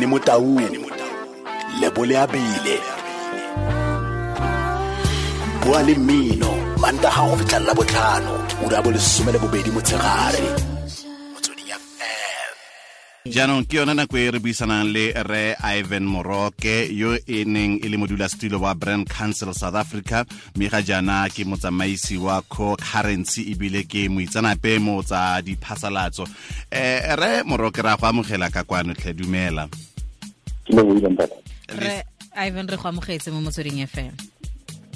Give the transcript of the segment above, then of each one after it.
ene motaung lebole a bele bua le mmino mantaga go fitlhelela botlhano ura bo lesome le bobedi motshegare jaanong ke yone nako e re buisanang le re ivan moroke yo e neng e le modulasetulo wa brand council south africa. Mme ga jaana ke motsamaisi wa co currency ebile ke moitsanape mo tsa diphasalatso. Um re moroke ra go amogela ka kwano tlhe dumela ke lebohile ntate re ivan re go amogetse mo motsweding fm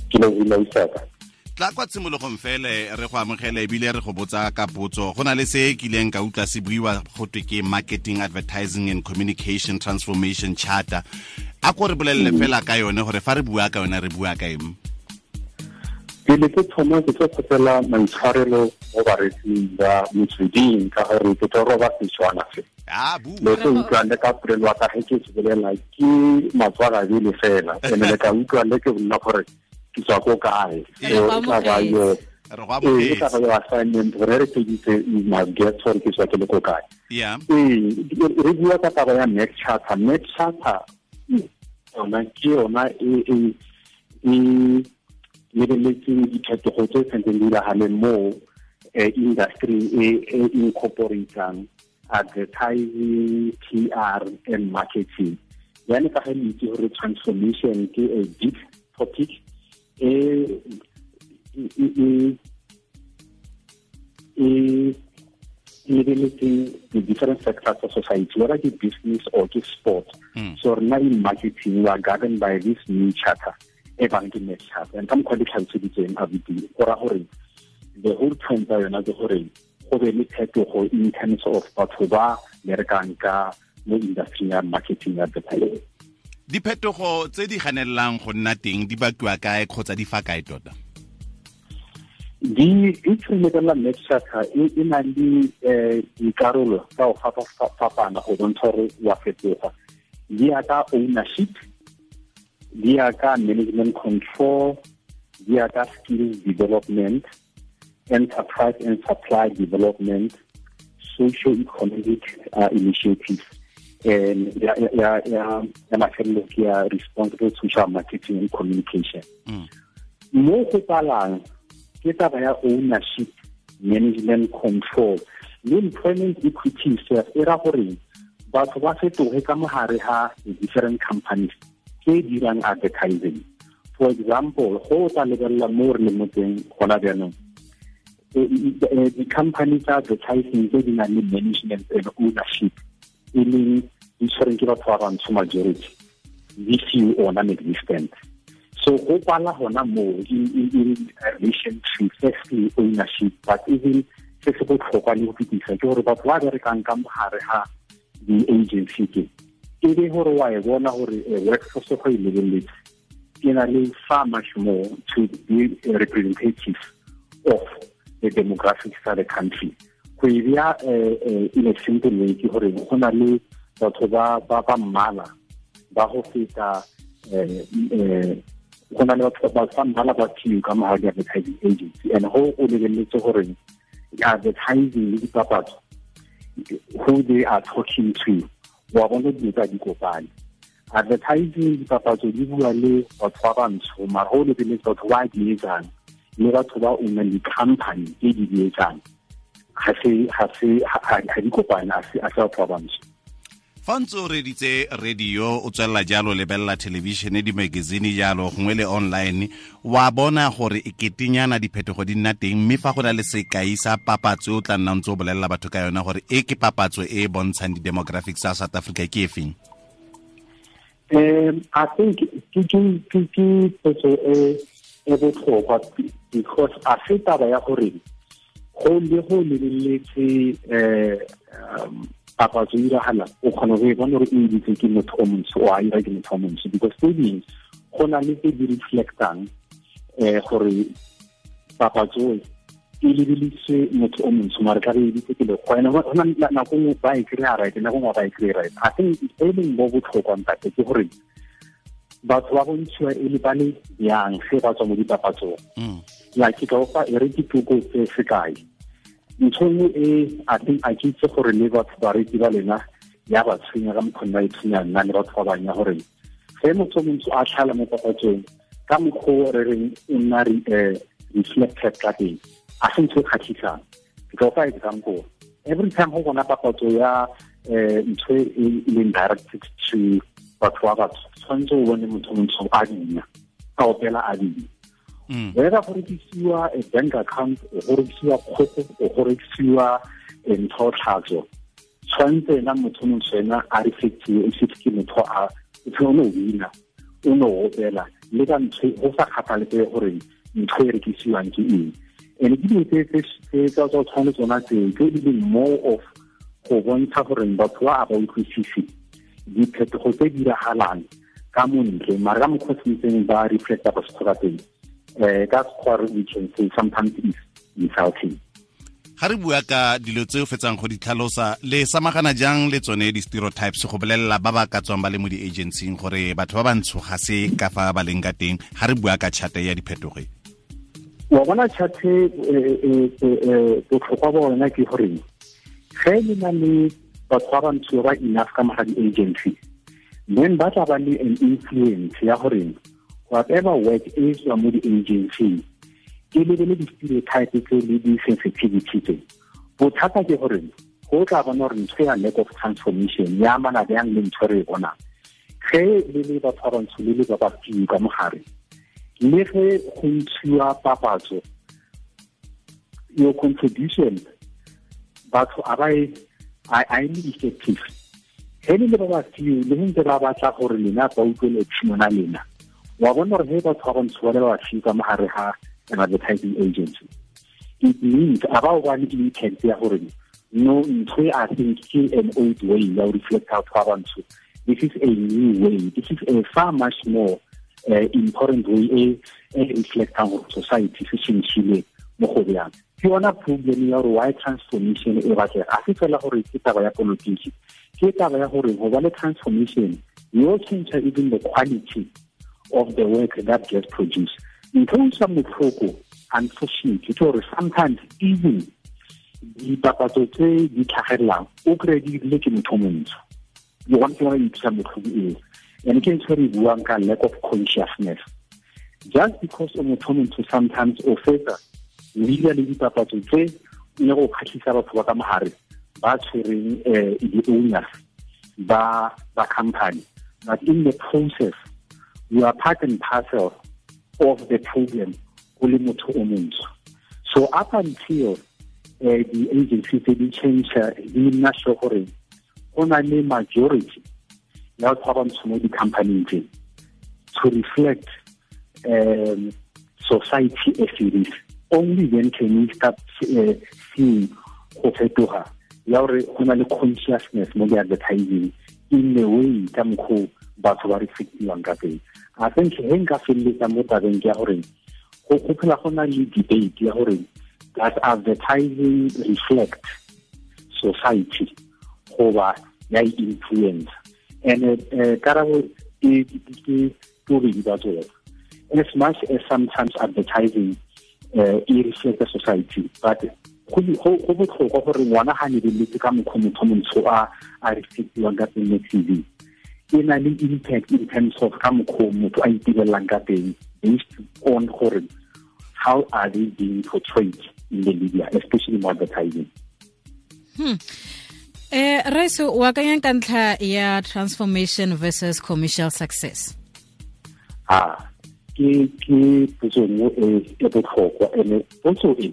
ke lebohile isaka tla kwa tshimologong fele re go amogele ebile re go botsa ka botso. Go na le se kileng ka utlwa se buiwa go twe ke marketing advertising and communication transformation charter. A ko re bolelele fela ka yone gore fa re bua ka yone re bua ka eng pele ke thoma ke tlo kgopela maitshwarelo mo baretsing ba motsweding ka gore ke tlo roba setswana se. Le se utlwa le ka polelo wa ka ge ke se bolela ke matswakabele fela. Ene le ka utlwa le ke bolela gore ke tswa ko kae. Tla ba yo ee ba assignment gore re feditse my guess gore ke tswa ke le ko kae. Ee re bua ka taba ya net charter net charter yona ke yona e e e lebeletseng diphetogo tse tshwantseng di diragale mo eh, industry e incorporatang advertising PR and marketing. Yani ka ge le itse gore transformation ke a big topic e lebeletseng the different sectors of society whether ke business or ke sport. Mm. so rena in marketing we are governed by this new charter e bang ke charter and ka mokgwa di tlhaloseditseng abudi go raya gore the whole point tsa yona ke gore go be le phetogo in terms of batho ba berekang ka mo industry ya marketing advertising. Diphetogo tse di ganelelang go nna teng di bakiwa kae kgotsa di fa kae tota? Di di tshelela e e na le eh dikarolo tsa go fapa- fapana go bontsha gore wa fetoga. Di ya ka ownership di ya ka management control di ya ka skills development enterprise and supply development socio-economic uh, initiatives. And ya ya ya ya- ya ke ya responsible social marketing and communication. Mm. mo go palang ke taba ya ownership management control. Le employment equity sef e ra gore batho ba fetoge ka mogare ga different companies tse dirang advertising for example go tla lebelela mo re leng mo teng gona eh, di-company tsa advertising tse di nang le management and ownership e leng di tshwereng ke batho ba bantsho majority di few or non-existent. So go pala gona mo in relation to firstly ownership but even se se botlhokwa le go fetisa ke gore batho ba berekang ka mogare ga di-agency ke e be gore wa e bona gore eh, workforce go e lebeletse na le far much more to be representative of the demographics of the country. Go e eh, eh, in a simple way ke gore go na le batho ba ba mmala ba go feta go na le batho ba ba mmala ba fiwe ka mogare di advertising agency. And go o lebeletse gore advertising le dipapatso who they are talking to wa bona dilo tsa di kopane advertising dipapatso di bua le batho ba bantsho mara go lebeletse batho ba di etsang le batho ba una dicompany company e di di etsang ga se ga se ga ga di kopane a se batho ba bantsho fa ntse o reditse radio o tswelela jalo lebella thelebišene di-magazine jalo gongwe le online. Wa bona gore e ketenyana diphetogo di nna teng mme fa go na le sekai sa papatso o tla nna ntse o bolelela batho ka yona gore e ke papatso e e bontshang di-demographics sa south africa ke e feng? Um, I think ke potso e e botlhokwa because a se taba ya gore go le go lebeletse eh um papatso e diragala o kgona go e bona gore e editse ke motho o montsho o a ira ke motho o montsho. Because tse dingwe go na le tse di reflectang eh gore papatso e le lebeleditse motho o montsho mare ka re editse ke lekgwa ene go na na- nako nngwe ba e kry-a right nako nngwe ba e kry-a right. I think e leng bo botlhokwa ntate ke gore batho ba bontshiwa e le ba le yang se ba tswa mo dipapatsong. Mm. like ka ofa e re ditoko tse sekai ntho nngwe e a think a ke itse gore le batho bareki ba lena ya ba tshwenya ka mokgwa ba e tshwenya nna le batho ba bangya gore ge motho o montsho a tlhala mo papatsong ka mokgwa re reng o nna reflected ka teng a se ntho e kgatlhisang. Ke tlo fa example every time go bona papatso ya um ntho e leng directed to batho ba batho tshwanetse o bone motho montsho a dina ka opela a bina whether go rekisiwa a bank account go rekisiwa kgogo go rekisiwa ntho tlhatso tshwanetse ena motho montsho ena a reflectiwe e setse ke motho a o ne o bina o ne o opela le ka ntho go sa kgathaletse gore ntho e rekisiwang ke eng and ke dilo tse tsa tsa tshwane tsona tseo tse di more of go bontsha gore batho ba a ba utlwisise diphetogo tse di diragalang ka montle mare ka mokgwa tshwanetseng ba reflecta go sekgoka teng um that's sekgwa we can say sometimes is insulting ga re bua ka dilo tse o fetsang go di tlhalosa le samagana jang le tsone di-stereotypes go bolelela ba ba ka tswang ba le mo di-agencing gore batho ba bantsho ga se ka fa ba leng ka teng? Ga re bua ka chate ya diphetoge wa bona chate botlhokwa ba ona ke gore ge le na le batho ba bantsho ba enough ka maga di-agency then ba tla ba le an influence ya gore whatever work e tswa mo di-agency ke lebele di-stereotype tse le di-sensitivity tse. Bothata ke gore go tla bona gore ntho lack of transformation ya amana bjang le ntho re e bonang. Ge le le batho ba bantsho le le ba ba fiwe ka mogare le go ntshiwa papatso your contribution batho a ba a e le effective ge le le ba ba fiwe le ge ntse ba batla gore lena ba utlwele tshimona lena wa bona gore batho ba bantsho ba le ba ba fiwe ka mogare ga an advertising agency. It means a ba o ba le intent ya gore no ntho i think ke an old way ya o reflect out bantsho this is a new way. This is a far much more uh, important way e e reflectang gore society se changile mo go bjang ke yona problem ya gore why transformation e batlega a se fela gore ke taba ya politiki ke taba ya gore go ba le transformation you change even the quality of the work that gets produced. Ntho e sa motlhoko unfortunately gore sometimes even dipapatso tse di tlhagelelang o kry di dirile ke motho montsho. Le gona ke bona ipsa motlhoko eo. And ke ntho re buang lack of consciousness. Just because o motho montsho sometimes o fetsa ile le dipapatso tse ne go kgatlhisa batho ba ka mogare ba tshwereng um di-owners ba ba company. But in the process you are part and parcel of the problem le o montsho. So up until uh, di-agency tse di change di nna sure gore go na le majority ya batho ba bantsho mo di-companying tse to reflect um, society as it is only then can we start uh, seeing go fetoga ya gore go na le consciousness mo di-advertising in the way ka mokgwa batho ba reflectiwang ka teng. A think ge nka feleletsa mo tabeng ke ya gore go phela go na le debate ya gore advertising reflect society goba ya influence and uh, karabo ke bobedi ba tsona. As much as sometimes advertising uh, e reflect the society but go botlhokwa gore ngwana ga lebeletse ka mokgwa motho montsho a a reflectiwang ka teng mo tv e na le impact in terms of ka mokgwa motho a itebelelang ka teng based on gore how are they being portrayed in the media especially mo advertising. Hmm. eh Raiso o akanyang ka ntlha ya transformation versus commercial success? Ah ke ke potso e e botlhokwa ene potso e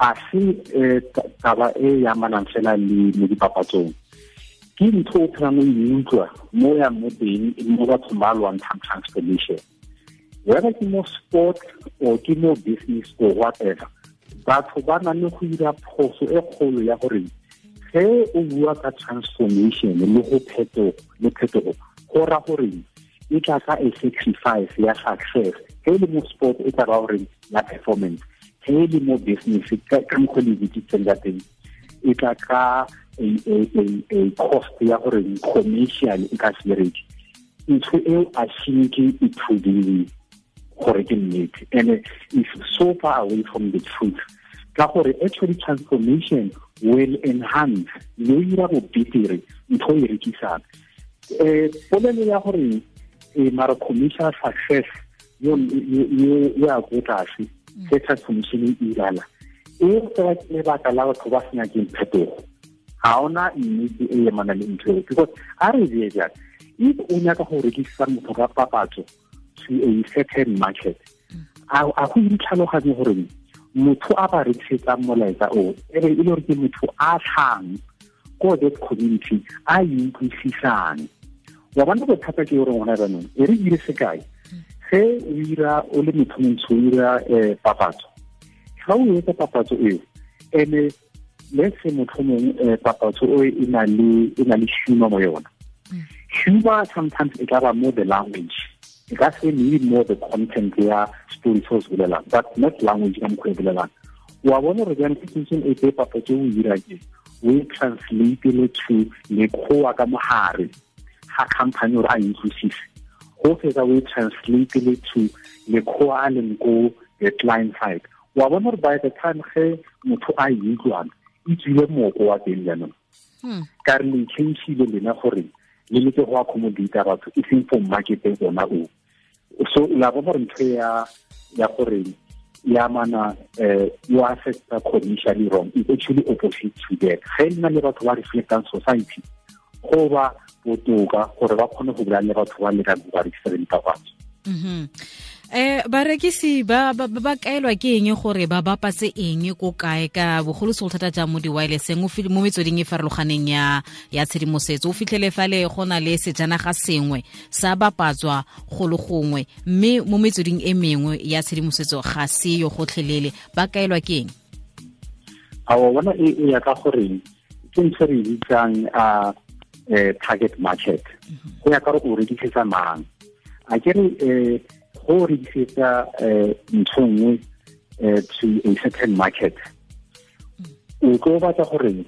a se eh, taba e ya amanang fela le mo dipapatsong. Ke ntho o phelang o e utlwa mo ya mo teng mo bathong ba lwantshang transformation whether ke mo sport or ke mo business or whatever batho ba na le go dira phoso e kgolo ya gore ge o bua ka transformation le go le phetogo go ra gore e tla ka a sacrifice ya success. Ge le mo sport e tla ya performance ge le mo business ka mokgwa le bitsitseng ka teng e tla ka a cost ya gore commercial e ka se bereke. Ntho eo a shenke e provile gore ke nnete. And is so far away from the truth. Ka gore actually transformation will enhance le o ira bo betere ntho e rekisang. Um polelo ya gore e mara commercial success yo ya go tlase se transformation e irala. E tsela ke lebaka la batho ba senya ke phetogo ga ona nnete e emana le ntho because a re bee jang if o nyaka go rekisa motho ka papatso to a certain market a go itlhaloganye gore motho a ba rekisetsang molaetsa o ebe e le gore ke motho a tlhang ko that community a utlwisisang. Wa bona bothata ke gore ngwana jaanong e re dire sekae ge o ira o le motho montsho o ira um papatso. Ga o etsa papatso eo ene le se motho mongwe um papatso o e na le humor mo yona. Humor sometimes e ka ba more the language. E ka se need more the content ya story se o se bolelang but not language ka mokgwa e bolelang. Wa bona gore jana kitchen e pe papatso o e ke o e translate le to lekgowa ka mogare ga company gore a inclusive go fetsa o e translate le to lekgowa a leng ko the client side wa bona gore by the time ge motho a e utlwana e tswile moko wa teng jaanong. Hmm. ka re le changile lena gore le leke go accommodate batho e seng for marketeng ona o. So la bona gore ntho ya ya gore ya mana eh you affecta commercially wrong is actually opposite to that. Ge nna le batho ba reflectang society go ba botoka gore ba kgone go bula le batho ba le ka ba rekisa dipapatso mhm. Eh barekisi ba ba, ba kaelwa ke eng gore ba bapatse eng ko kae? Ka bogolo se go thata jang mo di-wirelesseng? Mo metsweding e farologaneng ya ya tshedimosetso. O fitlhele fale go na le sejanaga sengwe sa bapatswa go le gongwe. Mme mo metsweding e mengwe ya tshedimosetso ga se yo gotlhelele. Ba kaelwa ke eng? A bona e, e ya ka gore ke ntse re di bitsang a target market. Go ya ka gore o rekisetsa mang a ke re um go rekisetsa ntho nngwe um to a certain market. O tlo batla gore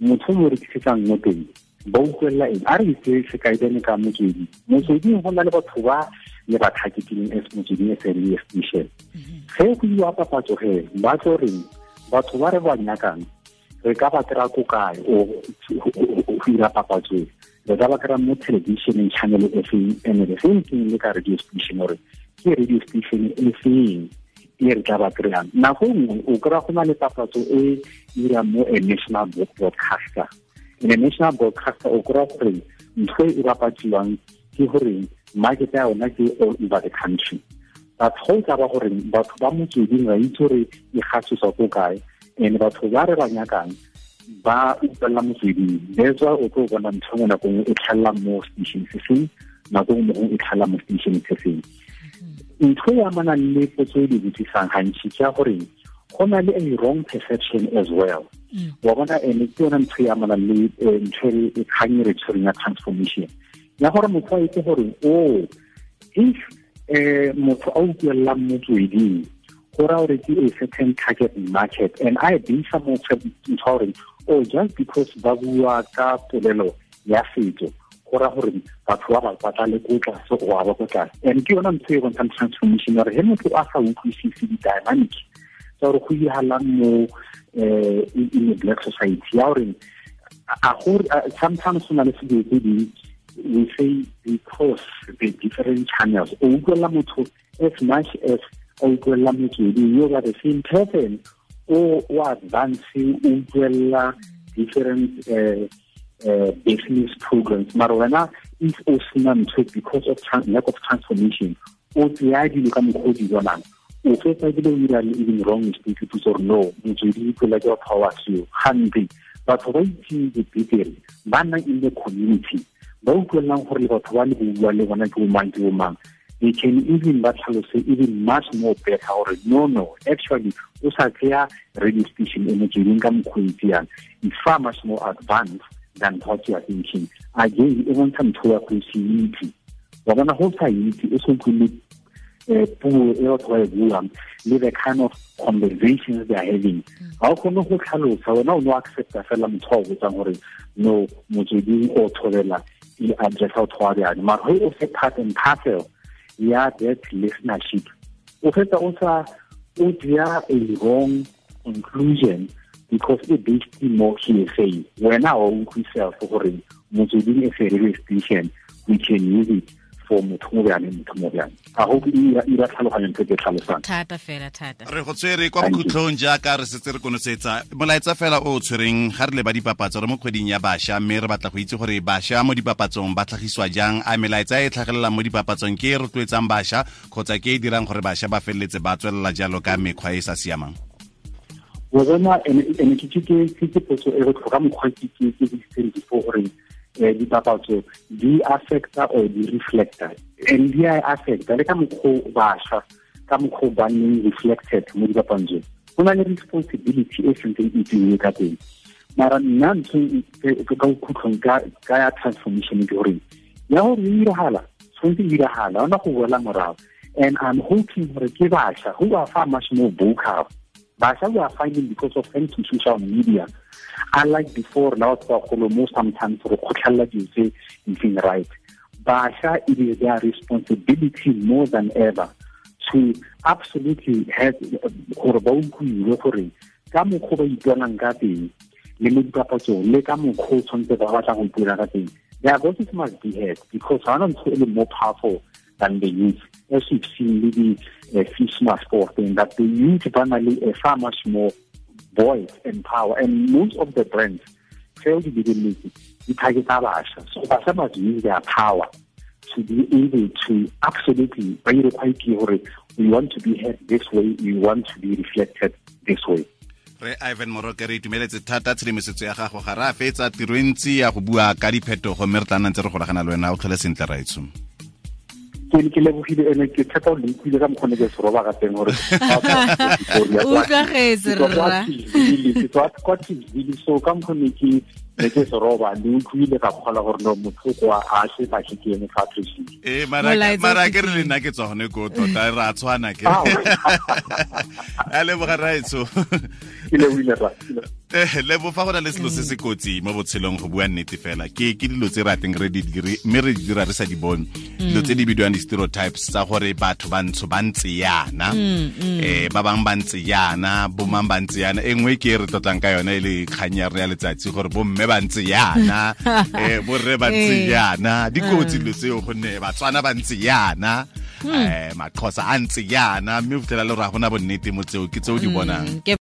motho mo rekisetsang mo teng ba utlwelela eng a re itse sekaidene ka motswedi motsweding go na le batho ba le ba targeting as motsweding as a radio station ge go iwa papatso ge ba tlo reng batho ba re ba nyakang re ka ba kry-a ko kae o ira papatso re ka ba kry-a mo televisioneng channel e feng and the same thing le ka radio station gore ke radio station e feng e re tla ba kry-ang nako nngwe o kry-a go na le papatso e ira mo a national broadcaster a national broadcaster o kry-a gore ntho e bapatsiwang ke gore market ya yona ke all over the country but go tla ba gore batho ba motsweding ra itse gore e gasoswa ko kae and batho ba re ba nyakang ba utlwelela motsweding tsweding why o tlo bona ntho ngwe nako e tlhalela mo station se seng nako nngwe e tlhalela mo station se seng. Ntho ya mana le potso e di botsisang gantši ke ya gore go na le a wrong perception as well. Wa bona ene ke yona ntho ya mana le eh, ntho e kgang e re tshwereng ya transformation. Ya gore motho a itse gore o oh, if um motho a utlwelelang motsweding go raya a certain target market and i bisa motho ntho gore oh just because ba bua ka polelo ya setso go ra gore batho ba ba tlase and ke yona ntho e bontshang transformation gore he motho a sa utlwisise di-dynamic tsa gore go iragalang mo um in a black society sometimes go na le selo we say because the different channels o as much as o utlwelela motswedi yo ba the same person o o advance o utlwelela different uh, uh, business programs. Mara wena if o sena ntho because of lack of transformation o tseya dilo ka mokgwa o di bonang o fetsa ebile o dira le even wrong mistake to gore no motswedi ipela ke batho ba seo gante batho ba itseng betere ba nna in the community ba utlwelelang gore le batho ba le bua le bona ke bomang ke bomang they can even ba tlhalose even much more better gore no no. Actually o sa tseya radio station e o it's far much more advanced than what you are thinking. Again e bontsha ntho ya go se itse wa bona go sa itse o se utlwile um puo e batho ba e buang the kind of conversations they are having. Ga o kgone go tlhalosa wena o ne o accepta fela motho wa o botsang gore no motsweding o thobela e addressa batho wa bjane mara ge o se part and parcel ya that listenership. O fetsa o sa o tseya a wrong conclusion because e based mo hearsay. Wena wa utlwisela gore motsweding e radio station we can use it for motho mo bjane motho mo bjane a go ira tlhaloganyo ntse ke tlhalosang thata fela thata re go tswere kwa bokhutlhong jaaka re setse re konosetsa molaetsa fela o o tshwereng ga re le ba dipapatso re mo kgweding ya bašwa mme re batla go itse gore bašwa mo dipapatsong ba tlhagisiwa jang a melaetsa e e tlhagelelang mo dipapatsong ke e rotloetsang bašwa kgotsa ke e dirang gore bašwa ba feleletse ba tswelela jalo ka mekgwa e e sa siamang wa bona ene ke ke ke ke ke potso e ke ke mokgwa ke ke ke ke before gore eh Eh, dipapatso di affecta or di reflecta? And di a affecta le ka mokgwa bašwa ka mokgwa ba neng reflected mo dipapantsong go na le responsibility e sentseng e tseiwe ka teng. Mara nna ntho ka bokhutlhong ka ya transformation ke gore ya gore e iragala tshwanetse e iragala ona go boela morago and i'm hoping gore ke bašwa who are far much more vocal. Bašwa we are finding because of thanks to social media unlike before now it's about mo sometimes re kgotlhella dilo tse nseng right. Bašwa it is their responsibility more than ever to absolutely have gore ba utlwiwe gore ka mokgwa ba iponang ka teng le mo dipapatsong le ka mokgwa o tshwanetse ba batla go teng. Their voices must be heard because ga ona ntho e more powerful than the youth. As we've seen le di fisma sport thing that the youth ba na a far much more voice and power and most of the brands seo di lebeletse di targeta bašwa so must use their power to be able to absolutely ire quite clear we want to be heard this way. We want to be reflected this way. Ivan re itumeletse thata tshedimosetso ya gago. Ga re a fetsa tiro ntsi ya go bua ka diphetogo mme re tla re golagana le wena o tlhole sentle ke ke lebogile ene ke tshepa o lenkwile ka mokgone ke seroba ka teng gore utlwagetse rra. Kwa tvile so ka mokgone ke ne ke seroba le utlwile ka kgola gore no motlhoko a se batle ke ene fa appreciate ee mara mara ke re le nna ke tswa gone ko tota re a tshwana ke. Ah, a leboga ke wile ra Eh, lebo fa go na le selo se se kotsi mo botshelong go bua nnete fela. Ke ke dilo tse rateng re di dire mme re di dira re sa di bone. Dilo tse di bidiwang di-stereotypes tsa gore batho bantsho ba ntse yana. Eh ba bang ba ntse yana bomang ba ntse yana. E nngwe ke e re tlotlang ka yona e le kgang ya re ya letsatsi gore bomme ba ntse yana. Um borre ba ntse Eh. yana. Dikotsi dilo tseo gonne batswana ba ntse yana. Um maxhosa a ntse yana. Mme o fitlhela le gore ga gona bonnete mo tseo ke tseo di bonang. ke